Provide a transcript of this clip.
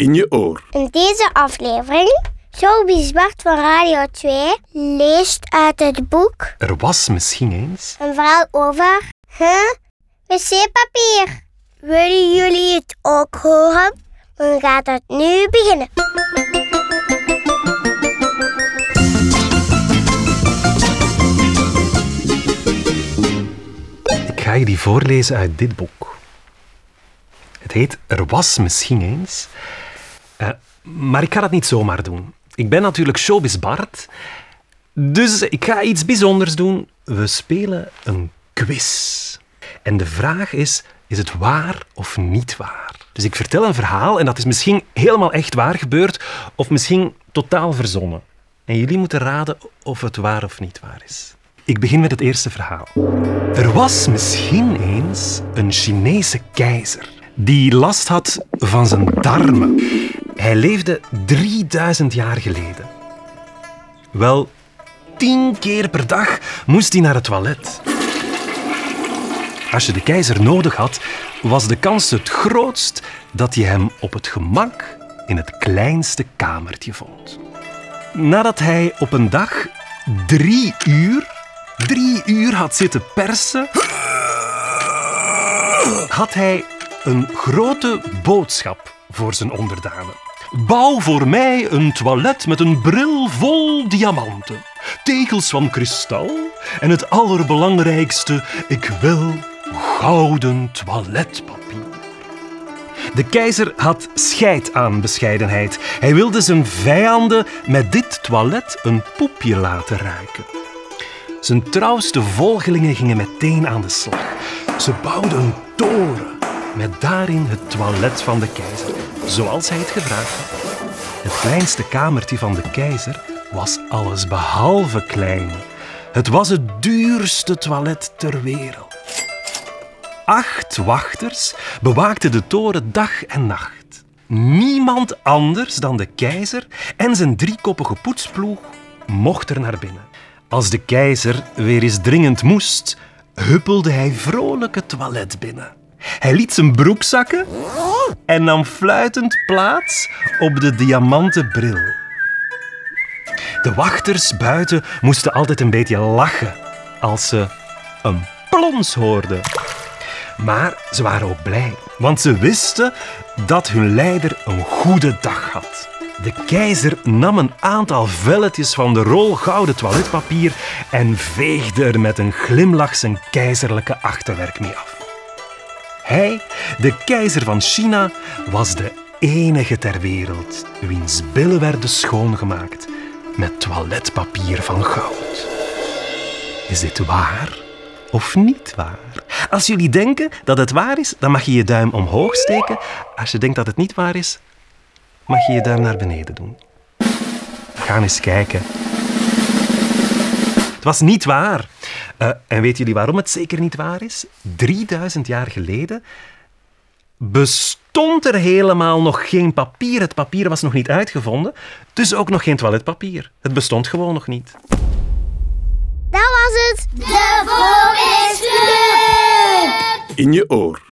in je oor. In deze aflevering, Showbiz Bart van Radio 2 leest uit het boek Er was misschien eens. een verhaal over huh? wc-papier. Willen jullie het ook horen? Dan gaat het nu beginnen. Ik ga je die voorlezen uit dit boek. Het heet Er was misschien eens. Eh, maar ik ga dat niet zomaar doen. Ik ben natuurlijk Showbiz Bart. Dus ik ga iets bijzonders doen. We spelen een quiz. En de vraag is, is het waar of niet waar? Dus ik vertel een verhaal en dat is misschien helemaal echt waar gebeurd of misschien totaal verzonnen. En jullie moeten raden of het waar of niet waar is. Ik begin met het eerste verhaal. Er was misschien eens een Chinese keizer die last had van zijn darmen. Hij leefde 3000 jaar geleden. Wel, tien keer per dag moest hij naar het toilet. Als je de keizer nodig had, was de kans het grootst dat je hem op het gemak in het kleinste kamertje vond. Nadat hij op een dag drie uur, drie uur had zitten persen, had hij een grote boodschap voor zijn onderdanen. Bouw voor mij een toilet met een bril vol diamanten, tegels van kristal en het allerbelangrijkste, ik wil gouden toiletpapier. De keizer had scheid aan bescheidenheid. Hij wilde zijn vijanden met dit toilet een poepje laten ruiken. Zijn trouwste volgelingen gingen meteen aan de slag. Ze bouwden een toren met daarin het toilet van de keizer, zoals hij het gevraagd had. Het kleinste kamertje van de keizer was alles behalve klein. Het was het duurste toilet ter wereld. Acht wachters bewaakten de toren dag en nacht. Niemand anders dan de keizer en zijn driekoppige poetsploeg mocht er naar binnen. Als de keizer weer eens dringend moest, huppelde hij vrolijk het toilet binnen. Hij liet zijn broek zakken en nam fluitend plaats op de diamanten bril. De wachters buiten moesten altijd een beetje lachen als ze een plons hoorden. Maar ze waren ook blij, want ze wisten dat hun leider een goede dag had. De keizer nam een aantal velletjes van de rol gouden toiletpapier en veegde er met een glimlach zijn keizerlijke achterwerk mee af. Hij, de keizer van China, was de enige ter wereld wiens billen werden schoongemaakt met toiletpapier van goud. Is dit waar of niet waar? Als jullie denken dat het waar is, dan mag je je duim omhoog steken. Als je denkt dat het niet waar is, mag je je duim naar beneden doen. We gaan eens kijken. Het was niet waar. Eh, en weten jullie waarom het zeker niet waar is? 3000 jaar geleden bestond er helemaal nog geen papier. Het papier was nog niet uitgevonden, dus ook nog geen toiletpapier. Het bestond gewoon nog niet. Dat was het. De Voorleesclub. In je oor.